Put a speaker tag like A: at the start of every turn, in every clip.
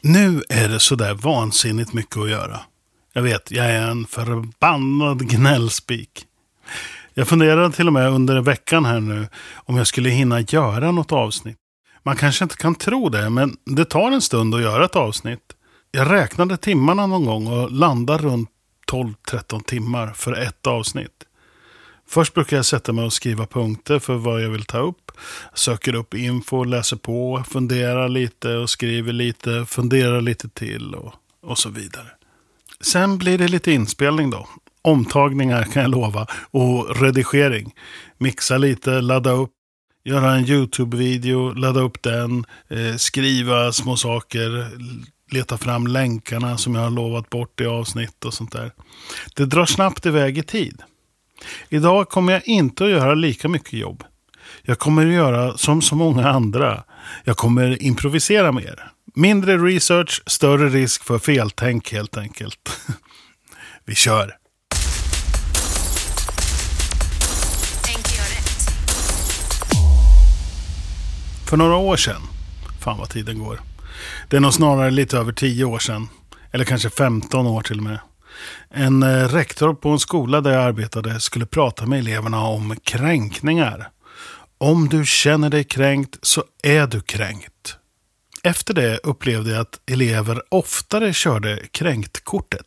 A: Nu är det sådär vansinnigt mycket att göra. Jag vet, jag är en förbannad gnällspik. Jag funderade till och med under veckan här nu om jag skulle hinna göra något avsnitt. Man kanske inte kan tro det, men det tar en stund att göra ett avsnitt. Jag räknade timmarna någon gång och landade runt 12-13 timmar för ett avsnitt. Först brukar jag sätta mig och skriva punkter för vad jag vill ta upp. Söker upp info, läser på, funderar lite och skriver lite, funderar lite till och, och så vidare. Sen blir det lite inspelning då. Omtagningar kan jag lova och redigering. Mixa lite, ladda upp, göra en YouTube-video, ladda upp den, eh, skriva små saker, leta fram länkarna som jag har lovat bort i avsnitt och sånt där. Det drar snabbt iväg i tid. Idag kommer jag inte att göra lika mycket jobb. Jag kommer att göra som så många andra. Jag kommer improvisera mer. Mindre research, större risk för feltänk helt enkelt. Vi kör! För några år sedan, fan vad tiden går. Det är nog snarare lite över tio år sedan. Eller kanske 15 år till och med. En eh, rektor på en skola där jag arbetade skulle prata med eleverna om kränkningar. Om du känner dig kränkt så är du kränkt. Efter det upplevde jag att elever oftare körde kränktkortet.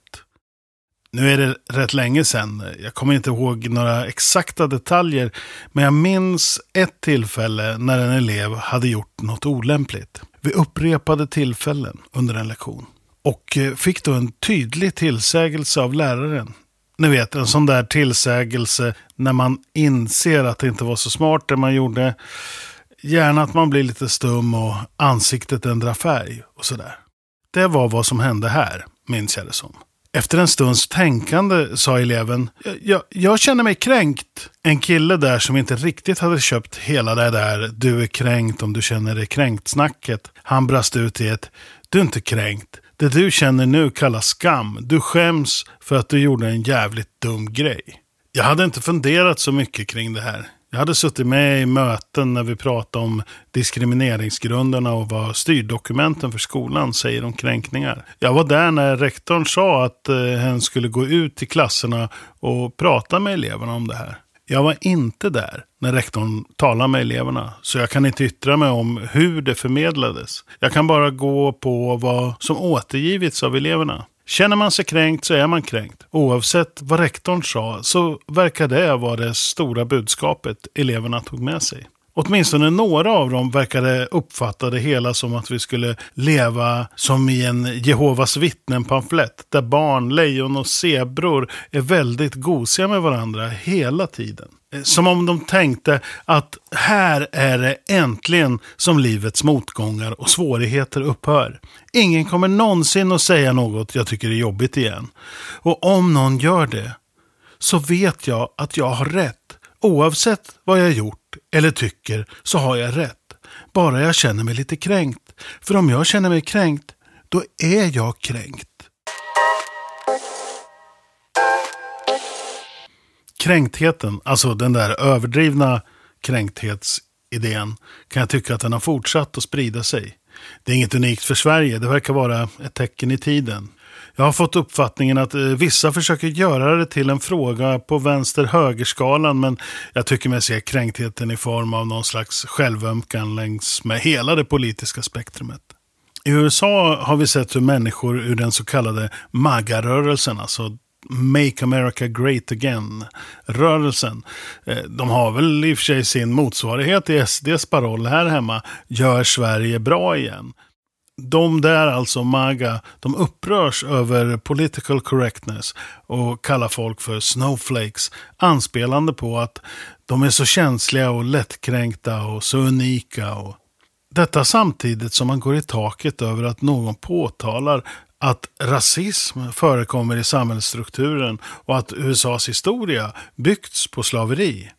A: Nu är det rätt länge sedan. Jag kommer inte ihåg några exakta detaljer. Men jag minns ett tillfälle när en elev hade gjort något olämpligt. Vid upprepade tillfällen under en lektion. Och eh, fick då en tydlig tillsägelse av läraren. Ni vet, en sån där tillsägelse när man inser att det inte var så smart det man gjorde. Gärna att man blir lite stum och ansiktet ändrar färg och sådär. Det var vad som hände här, minns jag det som. Efter en stunds tänkande sa eleven, jag, jag, känner mig kränkt. En kille där som inte riktigt hade köpt hela det där, du är kränkt om du känner dig kränkt-snacket. Han brast ut i ett, du är inte kränkt. Det du känner nu kallas skam. Du skäms för att du gjorde en jävligt dum grej. Jag hade inte funderat så mycket kring det här. Jag hade suttit med i möten när vi pratade om diskrimineringsgrunderna och vad styrdokumenten för skolan säger om kränkningar. Jag var där när rektorn sa att eh, hen skulle gå ut till klasserna och prata med eleverna om det här. Jag var inte där när rektorn talade med eleverna, så jag kan inte yttra mig om hur det förmedlades. Jag kan bara gå på vad som återgivits av eleverna. Känner man sig kränkt så är man kränkt. Oavsett vad rektorn sa så verkar det vara det stora budskapet eleverna tog med sig. Åtminstone några av dem verkade uppfatta det hela som att vi skulle leva som i en Jehovas vittnen-pamflett. Där barn, lejon och zebror är väldigt gosiga med varandra hela tiden. Eh, som om de tänkte att här är det äntligen som livets motgångar och svårigheter upphör. Ingen kommer någonsin att säga något jag tycker är jobbigt igen. Och om någon gör det så vet jag att jag har rätt. Oavsett vad jag gjort eller tycker så har jag rätt. Bara jag känner mig lite kränkt. För om jag känner mig kränkt, då är jag kränkt. Kränktheten, alltså den där överdrivna kränkthetsidén, kan jag tycka att den har fortsatt att sprida sig. Det är inget unikt för Sverige, det verkar vara ett tecken i tiden. Jag har fått uppfattningen att eh, vissa försöker göra det till en fråga på vänster-högerskalan men jag tycker mig se kränktheten i form av någon slags självömkan längs med hela det politiska spektrumet. I USA har vi sett hur människor ur den så kallade MAGA-rörelsen, alltså Make America Great Again-rörelsen. Eh, de har väl i och för sig sin motsvarighet i SDs paroll här hemma, Gör Sverige bra igen de där, alltså MAGA, de upprörs över political correctness och kallar folk för snowflakes. Anspelande på att de är så känsliga och lättkränkta och så unika. Och detta samtidigt som man går i taket över att någon påtalar att rasism förekommer i samhällsstrukturen och att USAs historia byggts på slaveri.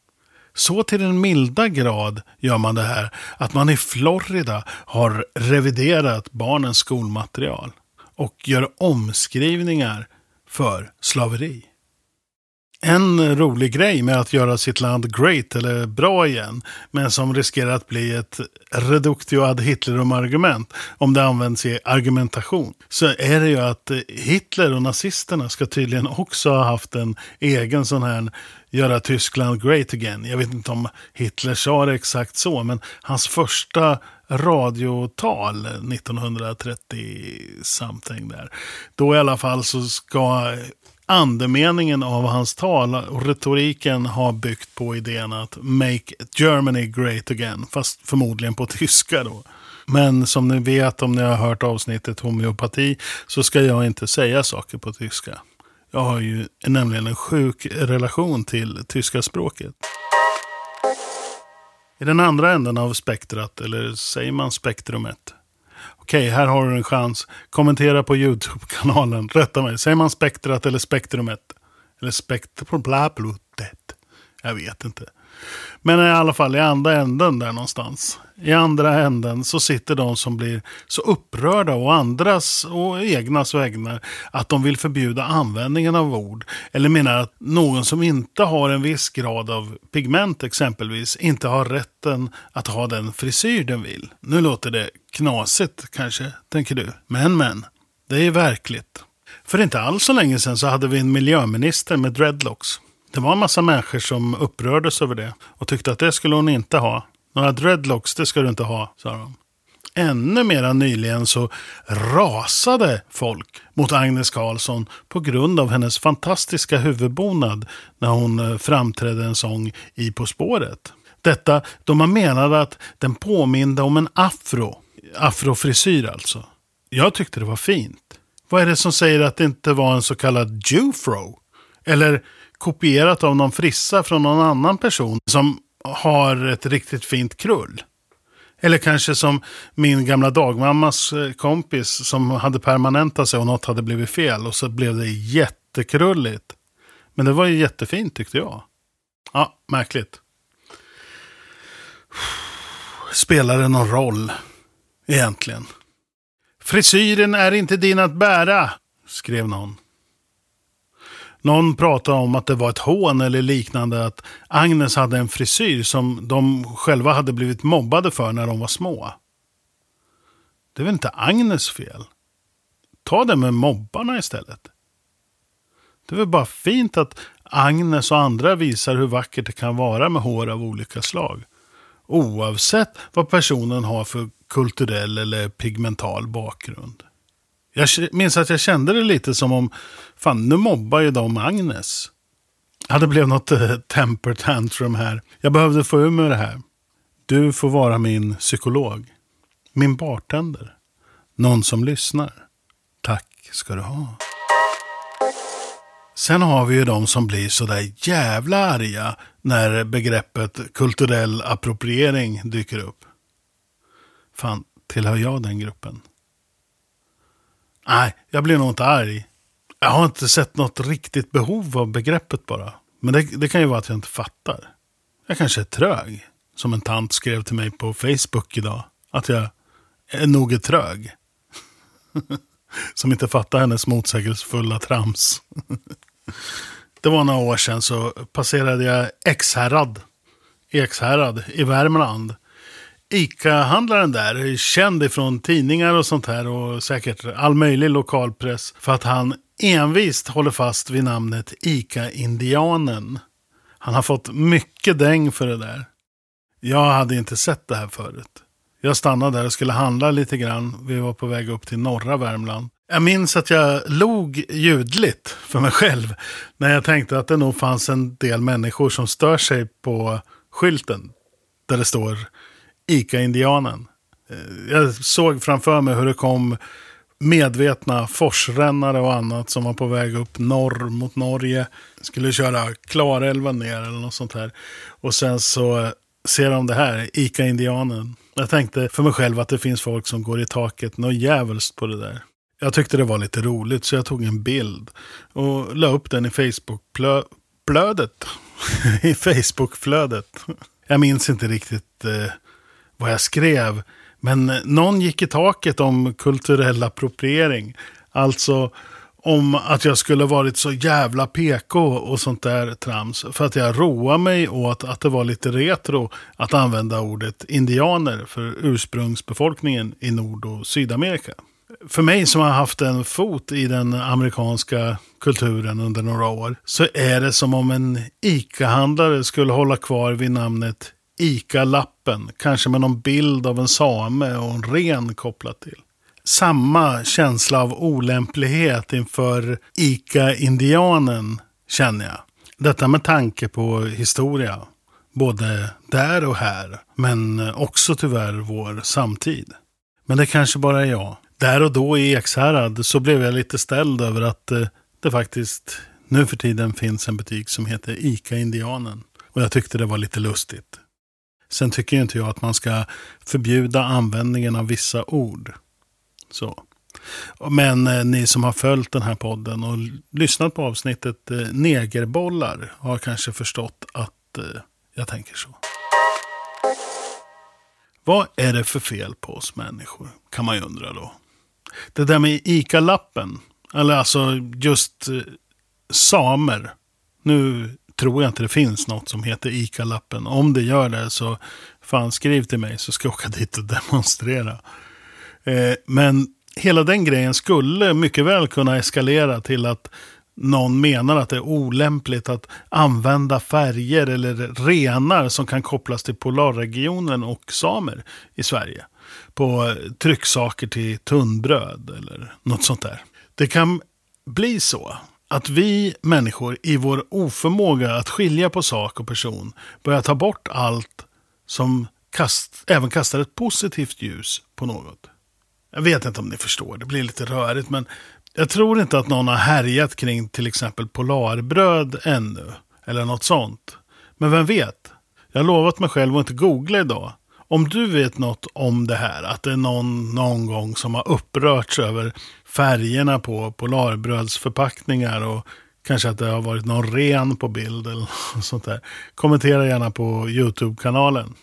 A: Så till den milda grad gör man det här att man i Florida har reviderat barnens skolmaterial och gör omskrivningar för slaveri. en rolig grej med att göra sitt land great eller bra igen. Men som riskerar att bli ett reductio ad Hitlerum-argument. Om det används i argumentation. Så är det ju att Hitler och nazisterna ska tydligen också ha haft en egen sån här göra Tyskland great again. Jag vet inte om Hitler sa det exakt så. Men hans första radiotal 1930 something där. Då i alla fall så ska andemeningen av hans tal och retoriken har byggt på idén att make Germany great again. Fast förmodligen på tyska då. Men som ni vet om ni har hört avsnittet homeopati så ska jag inte säga saker på tyska. Jag har ju nämligen en sjuk relation till tyska språket. I den andra änden av spektrat, eller säger man spektrumet, Okej, här har du en chans. Kommentera på YouTube-kanalen. Rätta mig. Säger man spektrat eller spektrumet? Eller spektrumet? Jag vet inte. Men i alla fall i andra änden där någonstans. I andra änden så sitter de som blir så upprörda och andras och egnas vägnar att de vill förbjuda användningen av ord. Eller menar att någon som inte har en viss grad av pigment exempelvis inte har rätten att ha den frisyr den vill. Nu låter det knasigt kanske, tänker du. Men men, det är verkligt. För inte alls så länge sedan så hade vi en miljöminister med dreadlocks. Det var en massa människor som upprördes över det och tyckte att det skulle hon inte ha. Några dreadlocks, det ska du inte ha, sa de. Ännu mera nyligen så rasade folk mot Agnes Karlsson på grund av hennes fantastiska huvudbonad när hon eh, framträdde en sång i På spåret. Detta då man menade att den påminde om en afro. Afrofrisyr alltså. Jag tyckte det var fint. Vad är det som säger att det inte var en så kallad Jufro? Eller kopierat av någon frissa från någon annan person som har ett riktigt fint krull. Eller kanske som min gamla dagmammas eh, kompis som hade permanentat sig och något hade blivit fel och så blev det jättekrulligt. Men det var ju jättefint tyckte jag. Ja, märkligt. Spelar det någon roll egentligen? Frisyren är inte din att bära, skrev någon. Någon pratade om att det var ett hån eller liknande att Agnes hade en frisyr som de själva hade blivit mobbade för när de var små. Det är väl inte Agnes fel? Ta det med mobbarna istället. Det är väl bara fint att Agnes och andra visar hur vackert det kan vara med hår av olika slag. Oavsett vad personen har för kulturell eller pigmental bakgrund. Jag minns att jag kände det lite som om, fan nu mobbar ju de Agnes. Ja, det blev något äh, temper tantrum här. Jag behövde få ur mig det här. Du får vara min psykolog. Min bartender. Någon som lyssnar. Tack ska du ha. Sen har vi ju de som blir sådär jävla arga när begreppet kulturell appropriering dyker upp. Fan, tillhör jag den gruppen? Nej, jag blir nog inte arg. Jag har inte sett något riktigt behov av begreppet bara. Men det, det kan ju vara att jag inte fattar. Jag kanske är trög. Som en tant skrev till mig på Facebook idag. Att jag är nog är trög. som inte fattar hennes motsägelsefulla trams. det var några år sedan så passerade jag Ekshärad. Ekshärad i Värmland. ICA-handlaren där är känd ifrån tidningar och sånt här och säkert all möjlig lokalpress för att han envist håller fast vid namnet ICA-indianen. Han har fått mycket däng för det där. Jag hade inte sett det här förut. Jag stannade där och skulle handla lite grann. Vi var på väg upp till norra Värmland. Jag minns att jag log ljudligt för mig själv när jag tänkte att det nog fanns en del människor som stör sig på skylten där det står ICA-indianen. Eh, jag såg framför mig hur det kom medvetna forsrännare och annat som var på väg upp norr mot Norge. Skulle köra Klarälven ner eller något sånt här. Och sen så eh, ser de det här, ICA-indianen. Jag tänkte för mig själv att det finns folk som går i taket något jävligt på det där. Jag tyckte det var lite roligt så jag tog en bild och la upp den i Facebook-flödet. I Facebook-flödet. Jag minns inte riktigt eh, vad jag skrev. Men någon gick i taket om kulturell appropriering. Alltså om att jag skulle varit så jävla PK och sånt där trams. För att jag roar mig åt att det var lite retro att använda ordet indianer för ursprungsbefolkningen i Nord och Sydamerika. För mig som har haft en fot i den amerikanska kulturen under några år så är det som om en ICA-handlare skulle hålla kvar vid namnet ICA-lappen. Kanske med någon bild av en same och en ren kopplat till samma känsla av olämplighet inför ICA-indianen känner jag. Detta med tanke på historia. Både där och här. Men också tyvärr vår samtid. Men det kanske bara är jag. Där och då i Ekshärad så blev jag lite ställd över att eh, det faktiskt nu för tiden finns en butik som heter ICA-indianen. Och jag tyckte det var lite lustigt. Sen tycker inte jag att man ska förbjuda användningen av vissa ord. Så. Men eh, ni som har följt den här podden och lyssnat på avsnittet eh, Negerbollar har kanske förstått att eh, jag tänker så. Vad är det för fel på oss människor? Kan man ju undra då. Det där med ICA-lappen. Eller alltså just eh, samer. Nu tror jag inte det finns något som heter ICA-lappen. Om det gör det så fan skriv till mig så ska jag åka dit och demonstrera. Eh, men hela den grejen skulle mycket väl kunna eskalera till att någon menar att det är olämpligt att använda färger eller renar som kan kopplas till polarregionen och samer i Sverige. På trycksaker till tunnbröd eller något sånt där. Det kan bli så att vi människor i vår oförmåga att skilja på sak och person börjar ta bort allt som kast, även kastar ett positivt ljus på något. Jag vet inte om ni förstår, det blir lite rörigt. Men jag tror inte att någon har härjat kring till exempel Polarbröd ännu. Eller något sånt. Men vem vet? Jag har lovat mig själv att inte googla idag. Om du vet något om det här, att det är någon någon gång som har upprörts över färgerna på Polarbrödsförpackningar och kanske att det har varit någon ren på bild eller sånt där. Kommentera gärna på YouTube-kanalen.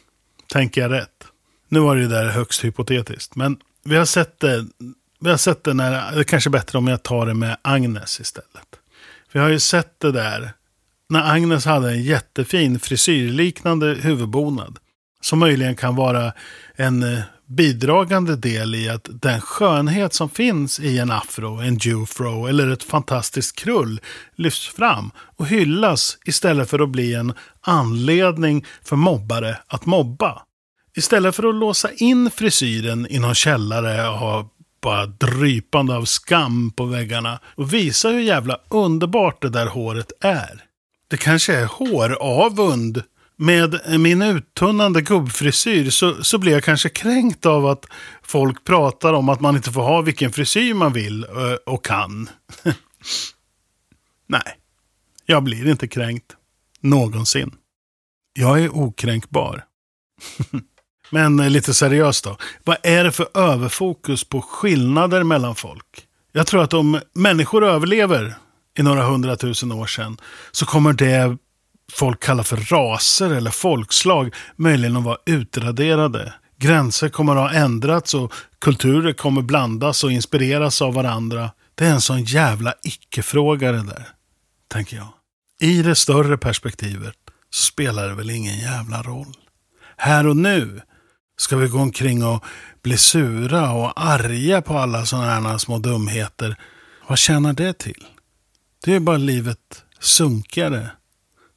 A: Tänker jag rätt? Nu var det ju där högst hypotetiskt, men vi har sett det, vi har sett det när, det är kanske är bättre om jag tar det med Agnes istället. Vi har ju sett det där när Agnes hade en jättefin frisyrliknande huvudbonad. Som möjligen kan vara en eh, bidragande del i att den skönhet som finns i en afro, en jufro eller ett fantastiskt krull lyfts fram och hyllas istället för att bli en anledning för mobbare att mobba. Istället för att låsa in frisyren i någon källare och ha bara drypande av skam på väggarna och visa hur jävla underbart det där håret är. Det kanske är håravund. Med min uttunnande gubbfrisyr så, så blir jag kanske kränkt av att folk pratar om att man inte får ha vilken frisyr man vill eh, och kan. Nej, jag blir inte kränkt. Någonsin. Jag är okränkbar. Men eh, lite seriöst då. Vad är det för överfokus på skillnader mellan folk? Jag tror att om människor överlever i några hundratusen år sedan så kommer det folk kallar för raser eller folkslag möjligen att vara utraderade. Gränser kommer att ha ändrats och kulturer kommer blandas och inspireras av varandra. Det är en sån jävla icke-fråga det där, tänker jag. I det större perspektivet så spelar det väl ingen jävla roll. Här och nu Ska vi gå omkring och bli sura och arga på alla sådana här små dumheter? Vad tjänar det till? Det är bara livet sunkigare.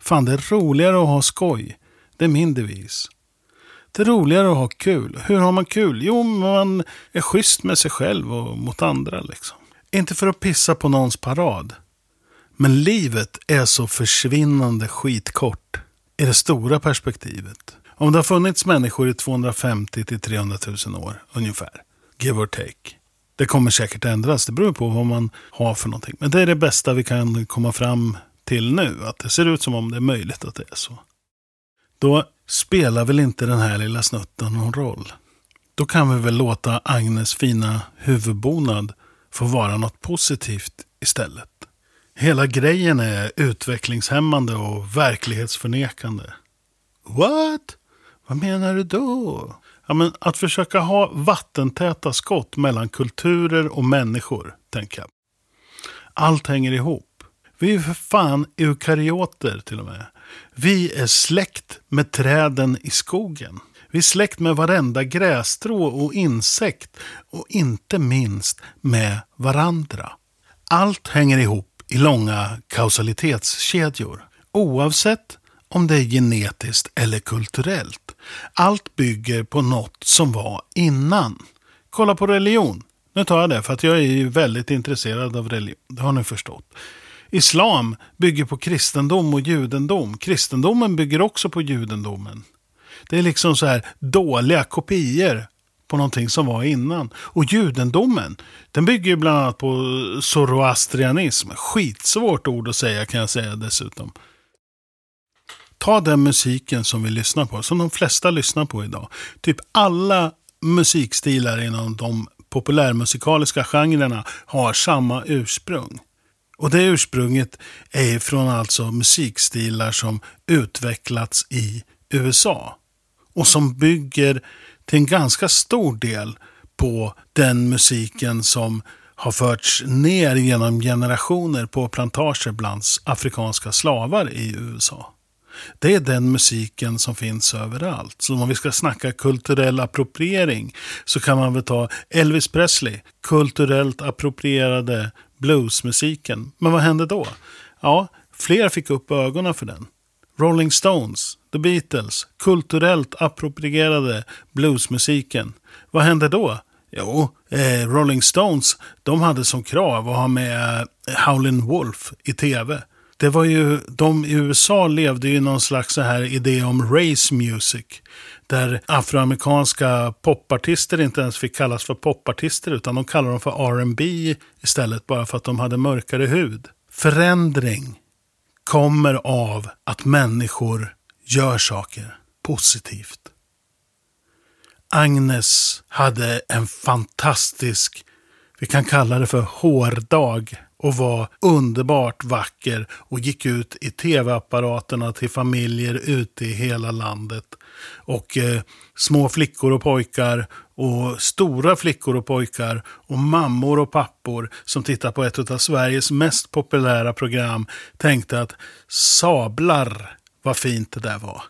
A: Fan, det är roligare att ha skoj. Det är min devis. Det är roligare att ha kul. Hur har man kul? Jo, man är schysst med sig själv och mot andra. liksom. Inte för att pissa på någons parad. Men livet är så försvinnande skitkort i det stora perspektivet. Om det har funnits människor i 250 till 300 000 år ungefär, give or take. Det kommer säkert ändras, det beror på vad man har för någonting. Men det är det bästa vi kan komma fram till nu, att det ser ut som om det är möjligt att det är så. Då spelar väl inte den här lilla snutten någon roll. Då kan vi väl låta Agnes fina huvudbonad få vara något positivt istället. Hela grejen är utvecklingshämmande och verklighetsförnekande. What? Vad menar du då? Ja, men att försöka ha vattentäta skott mellan kulturer och människor, tänker jag. Allt hänger ihop. Vi är för fan eukaryoter till och med. Vi är släkt med träden i skogen. Vi är släkt med varenda grässtrå och insekt och inte minst med varandra. Allt hänger ihop i långa kausalitetskedjor. Oavsett om det är genetiskt eller kulturellt. Allt bygger på något som var innan. Kolla på religion. Nu tar jag det för att jag är väldigt intresserad av religion. Det har ni förstått. Islam bygger på kristendom och judendom. Kristendomen bygger också på judendomen. Det är liksom så här dåliga kopior på någonting som var innan. Och judendomen, den bygger ju bland annat på zoroastrianism. Skitsvårt ord att säga kan jag säga dessutom. Ta den musiken som vi lyssnar på, som de flesta lyssnar på idag. Typ alla musikstilar inom de populärmusikaliska genrerna har samma ursprung. Och det ursprunget är från alltså musikstilar som utvecklats i USA. Och som bygger till en ganska stor del på den musiken som har förts ner genom generationer på plantager bland afrikanska slavar i USA. Det är den musiken som finns överallt. Så om vi ska snacka kulturell appropriering så kan man väl ta Elvis Presley, kulturellt approprierade bluesmusiken. Men vad hände då? Ja, fler fick upp ögonen för den. Rolling Stones, The Beatles, kulturellt approprierade bluesmusiken. Vad hände då? Jo, eh, Rolling Stones, de hade som krav att ha med eh, Howlin' Wolf i tv. Det var ju, de i USA levde ju någon slags så här idé om race music. Där afroamerikanska popartister inte ens fick kallas för popartister utan de kallade dem för R&B istället bara för att de hade mörkare hud. Förändring kommer av att människor gör saker positivt. Agnes hade en fantastisk, vi kan kalla det för hårdag och var underbart vacker och gick ut i tv-apparaterna till familjer ute i hela landet. Och eh, små flickor och pojkar och stora flickor och pojkar och mammor och pappor som tittar på ett av Sveriges mest populära program tänkte att sablar vad fint det där var.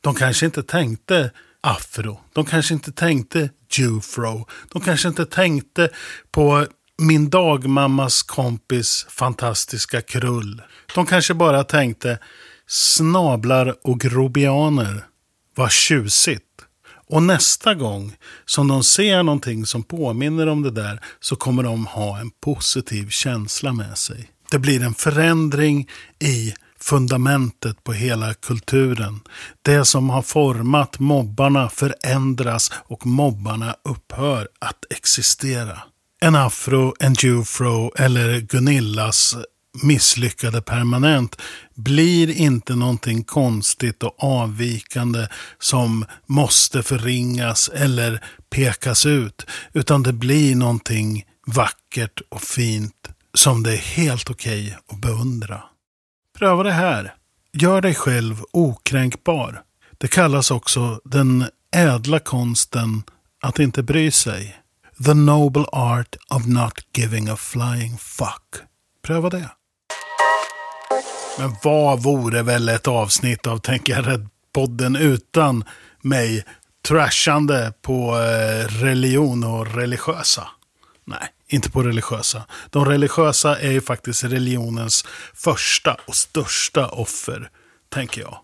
A: De kanske inte tänkte afro. De kanske inte tänkte jufro. De kanske inte tänkte på min dagmammas kompis fantastiska krull. De kanske bara tänkte snablar och grobianer. Vad tjusigt. Och nästa gång som de ser någonting som påminner om det där så kommer de ha en positiv känsla med sig. Det blir en förändring i fundamentet på hela kulturen. Det som har format mobbarna förändras och mobbarna upphör att existera. En afro, en jufro eller Gunillas misslyckade permanent blir inte någonting konstigt och avvikande som måste förringas eller pekas ut. Utan det blir någonting vackert och fint som det är helt okej okay att beundra. Pröva det här. Gör dig själv okränkbar. Det kallas också den ädla konsten att inte bry sig. The noble art of not giving a flying fuck. Pröva det. Men vad vore väl ett avsnitt av Tänk jag rädd-podden utan mig trashande på eh, religion och religiösa? Nej, inte på religiösa. De religiösa är ju faktiskt religionens första och största offer, tänker jag.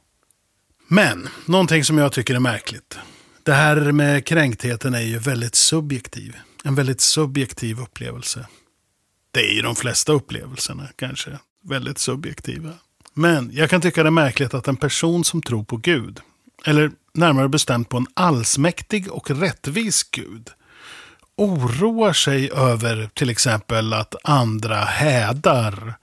A: Men, någonting som jag tycker är märkligt. Det här med kränktheten är ju väldigt subjektiv. En väldigt subjektiv upplevelse. Det är ju de flesta upplevelserna kanske. Väldigt subjektiva. Men jag kan tycka det är märkligt att en person som tror på Gud, eller närmare bestämt på en allsmäktig och rättvis Gud, oroar sig över till exempel att andra hädar.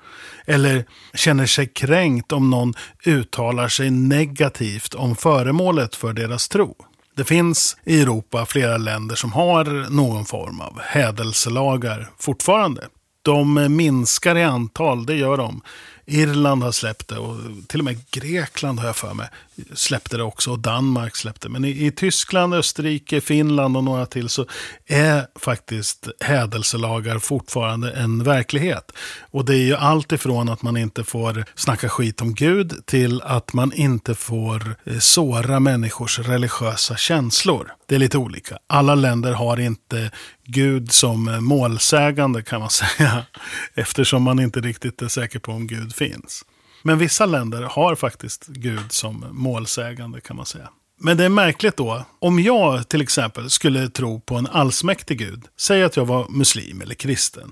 A: Eller känner sig kränkt om någon uttalar sig negativt om föremålet för deras tro. Det finns i Europa flera länder som har någon form av hädelselagar fortfarande. De minskar i antal, det gör de. Irland har släppt det och till och med Grekland har jag för mig släppte det också och Danmark släppte. Men i, i, Tyskland, Österrike, Finland och några till så är faktiskt hädelselagar fortfarande en verklighet. Och det är ju allt ifrån att man inte får snacka skit om Gud till att man inte får eh, såra människors religiösa känslor. Det är lite olika. Alla länder har inte Gud som eh, målsägande kan man säga. Eftersom man inte riktigt är säker på om Gud finns. Men vissa länder har faktiskt Gud som målsägande kan man säga. Men det är märkligt då, om jag till exempel skulle tro på en allsmäktig Gud, säg att jag var muslim eller kristen,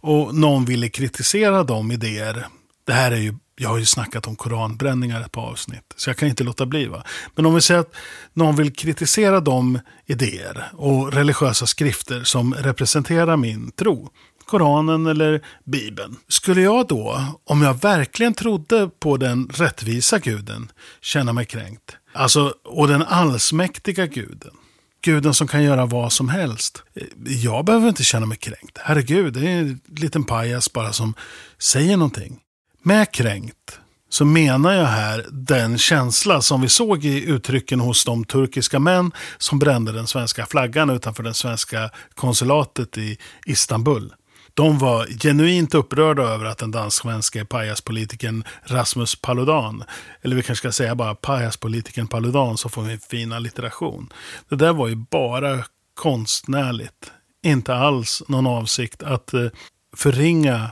A: och någon ville kritisera de idéer, det här är ju, jag har ju snackat om koranbränningar ett par avsnitt, så jag kan inte låta bli. Va? Men om vi säger att någon vill kritisera de idéer och religiösa skrifter som representerar min tro, Koranen eller Bibeln. Skulle jag då, om jag verkligen trodde på den rättvisa guden, känna mig kränkt? Alltså, och den allsmäktiga guden. Guden som kan göra vad som helst. Jag behöver inte känna mig kränkt. Herregud, det är en liten pajas bara som säger någonting. Med kränkt så menar jag här den känsla som vi såg i uttrycken hos de turkiska män som brände den svenska flaggan utanför det svenska konsulatet i Istanbul. De var genuint upprörda över att den dansk-svenske pajaspolitikern Rasmus Paludan, eller vi kanske ska säga bara pajaspolitikern Paludan så får vi en fin allitteration. Det där var ju bara konstnärligt. Inte alls någon avsikt att eh, förringa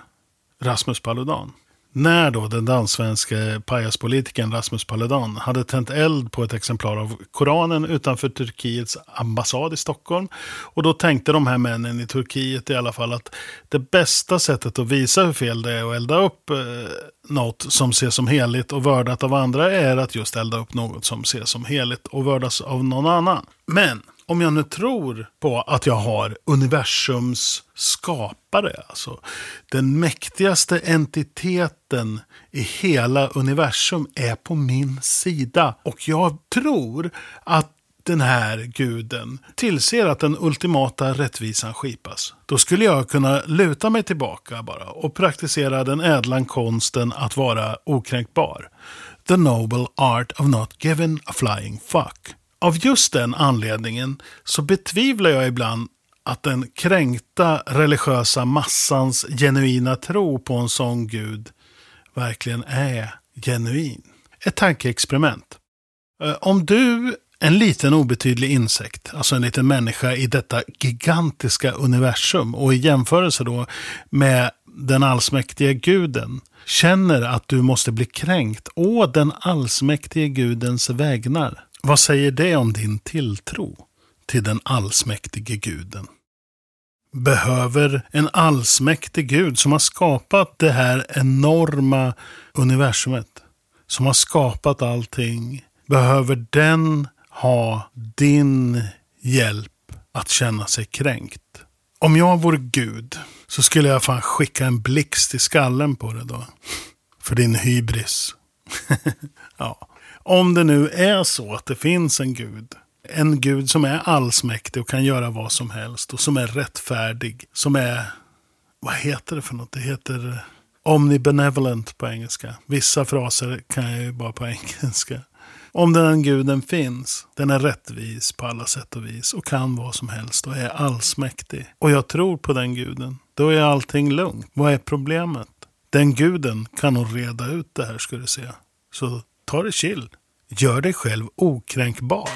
A: Rasmus Paludan. När då den dansk-svenske pajaspolitikern Rasmus Paludan hade tänt eld på ett exemplar av Koranen utanför Turkiets ambassad i Stockholm. Och då tänkte de här männen i Turkiet i alla fall att det bästa sättet att visa hur fel det är att elda upp eh, något som ses som heligt och vördat av andra är att just elda upp något som ses som heligt och vördas av någon annan. Men om jag nu tror på att jag har universums skapare, alltså den mäktigaste entiteten i hela universum är på min sida. Och jag tror att den här guden tillser att den ultimata rättvisan skipas. Då skulle jag kunna luta mig tillbaka bara och praktisera den ädla konsten att vara okränkbar. The noble art of not giving a flying fuck. Av just den anledningen så betvivlar jag ibland att den kränkta religiösa massans genuina tro på en sån gud verkligen är genuin. Ett tankeexperiment. Eh, om du, en liten obetydlig insekt, alltså en liten människa i detta gigantiska universum och i jämförelse då med den allsmäktige guden, känner att du måste bli kränkt å den allsmäktige gudens vägnar. Vad säger det om din tilltro till den allsmäktige guden? Behöver en allsmäktig gud som har skapat det här enorma universumet, som har skapat allting, behöver den ha din hjälp att känna sig kränkt? Om jag vore Gud så skulle jag fan skicka en blixt i skallen på det då. För din hybris. ja. Om det nu är så att det finns en gud. En gud som är allsmäktig och kan göra vad som helst. Och som är rättfärdig. Som är, vad heter det för något? Det heter omnibenevolent på engelska. Vissa fraser kan jag ju bara på engelska. Om den guden finns, den är rättvis på alla sätt och vis och kan vad som helst och är allsmäktig. Och jag tror på den guden. Då är allting lugnt. Vad är problemet? Den guden kan nog reda ut det här ska du se. Så ta det chill. Gör dig själv okränkbar.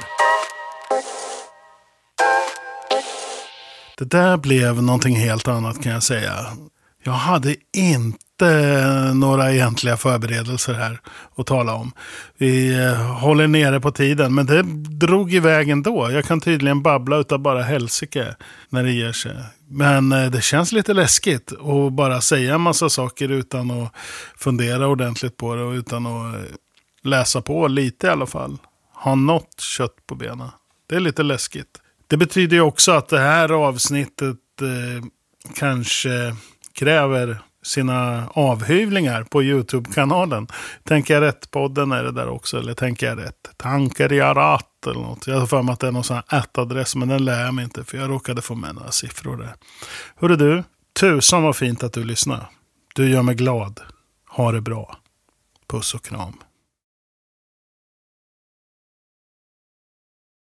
A: Det där blev någonting helt annat kan jag säga. Jag hade inte några egentliga förberedelser här att tala om. Vi eh, håller nere på tiden, men det drog iväg ändå. Jag kan tydligen babbla utav bara helsike när det ger sig. Men eh, det känns lite läskigt att bara säga en massa saker utan att fundera ordentligt på det och utan att eh, läsa på lite i alla fall. Ha något kött på benen. Det är lite läskigt. Det betyder ju också att det här avsnittet eh, kanske kräver sina avhyvlingar på YouTube-kanalen. Tänker jag rätt-podden är det där också, eller tänker jag rätt? Tankar i Arat eller något. Jag har för mig att det är någon sån här ättadress, men den lär jag mig inte, för jag råkade få med några siffror där. Hörru du, tusan vad fint att du lyssnar. Du gör mig glad. Ha det bra. Puss och kram.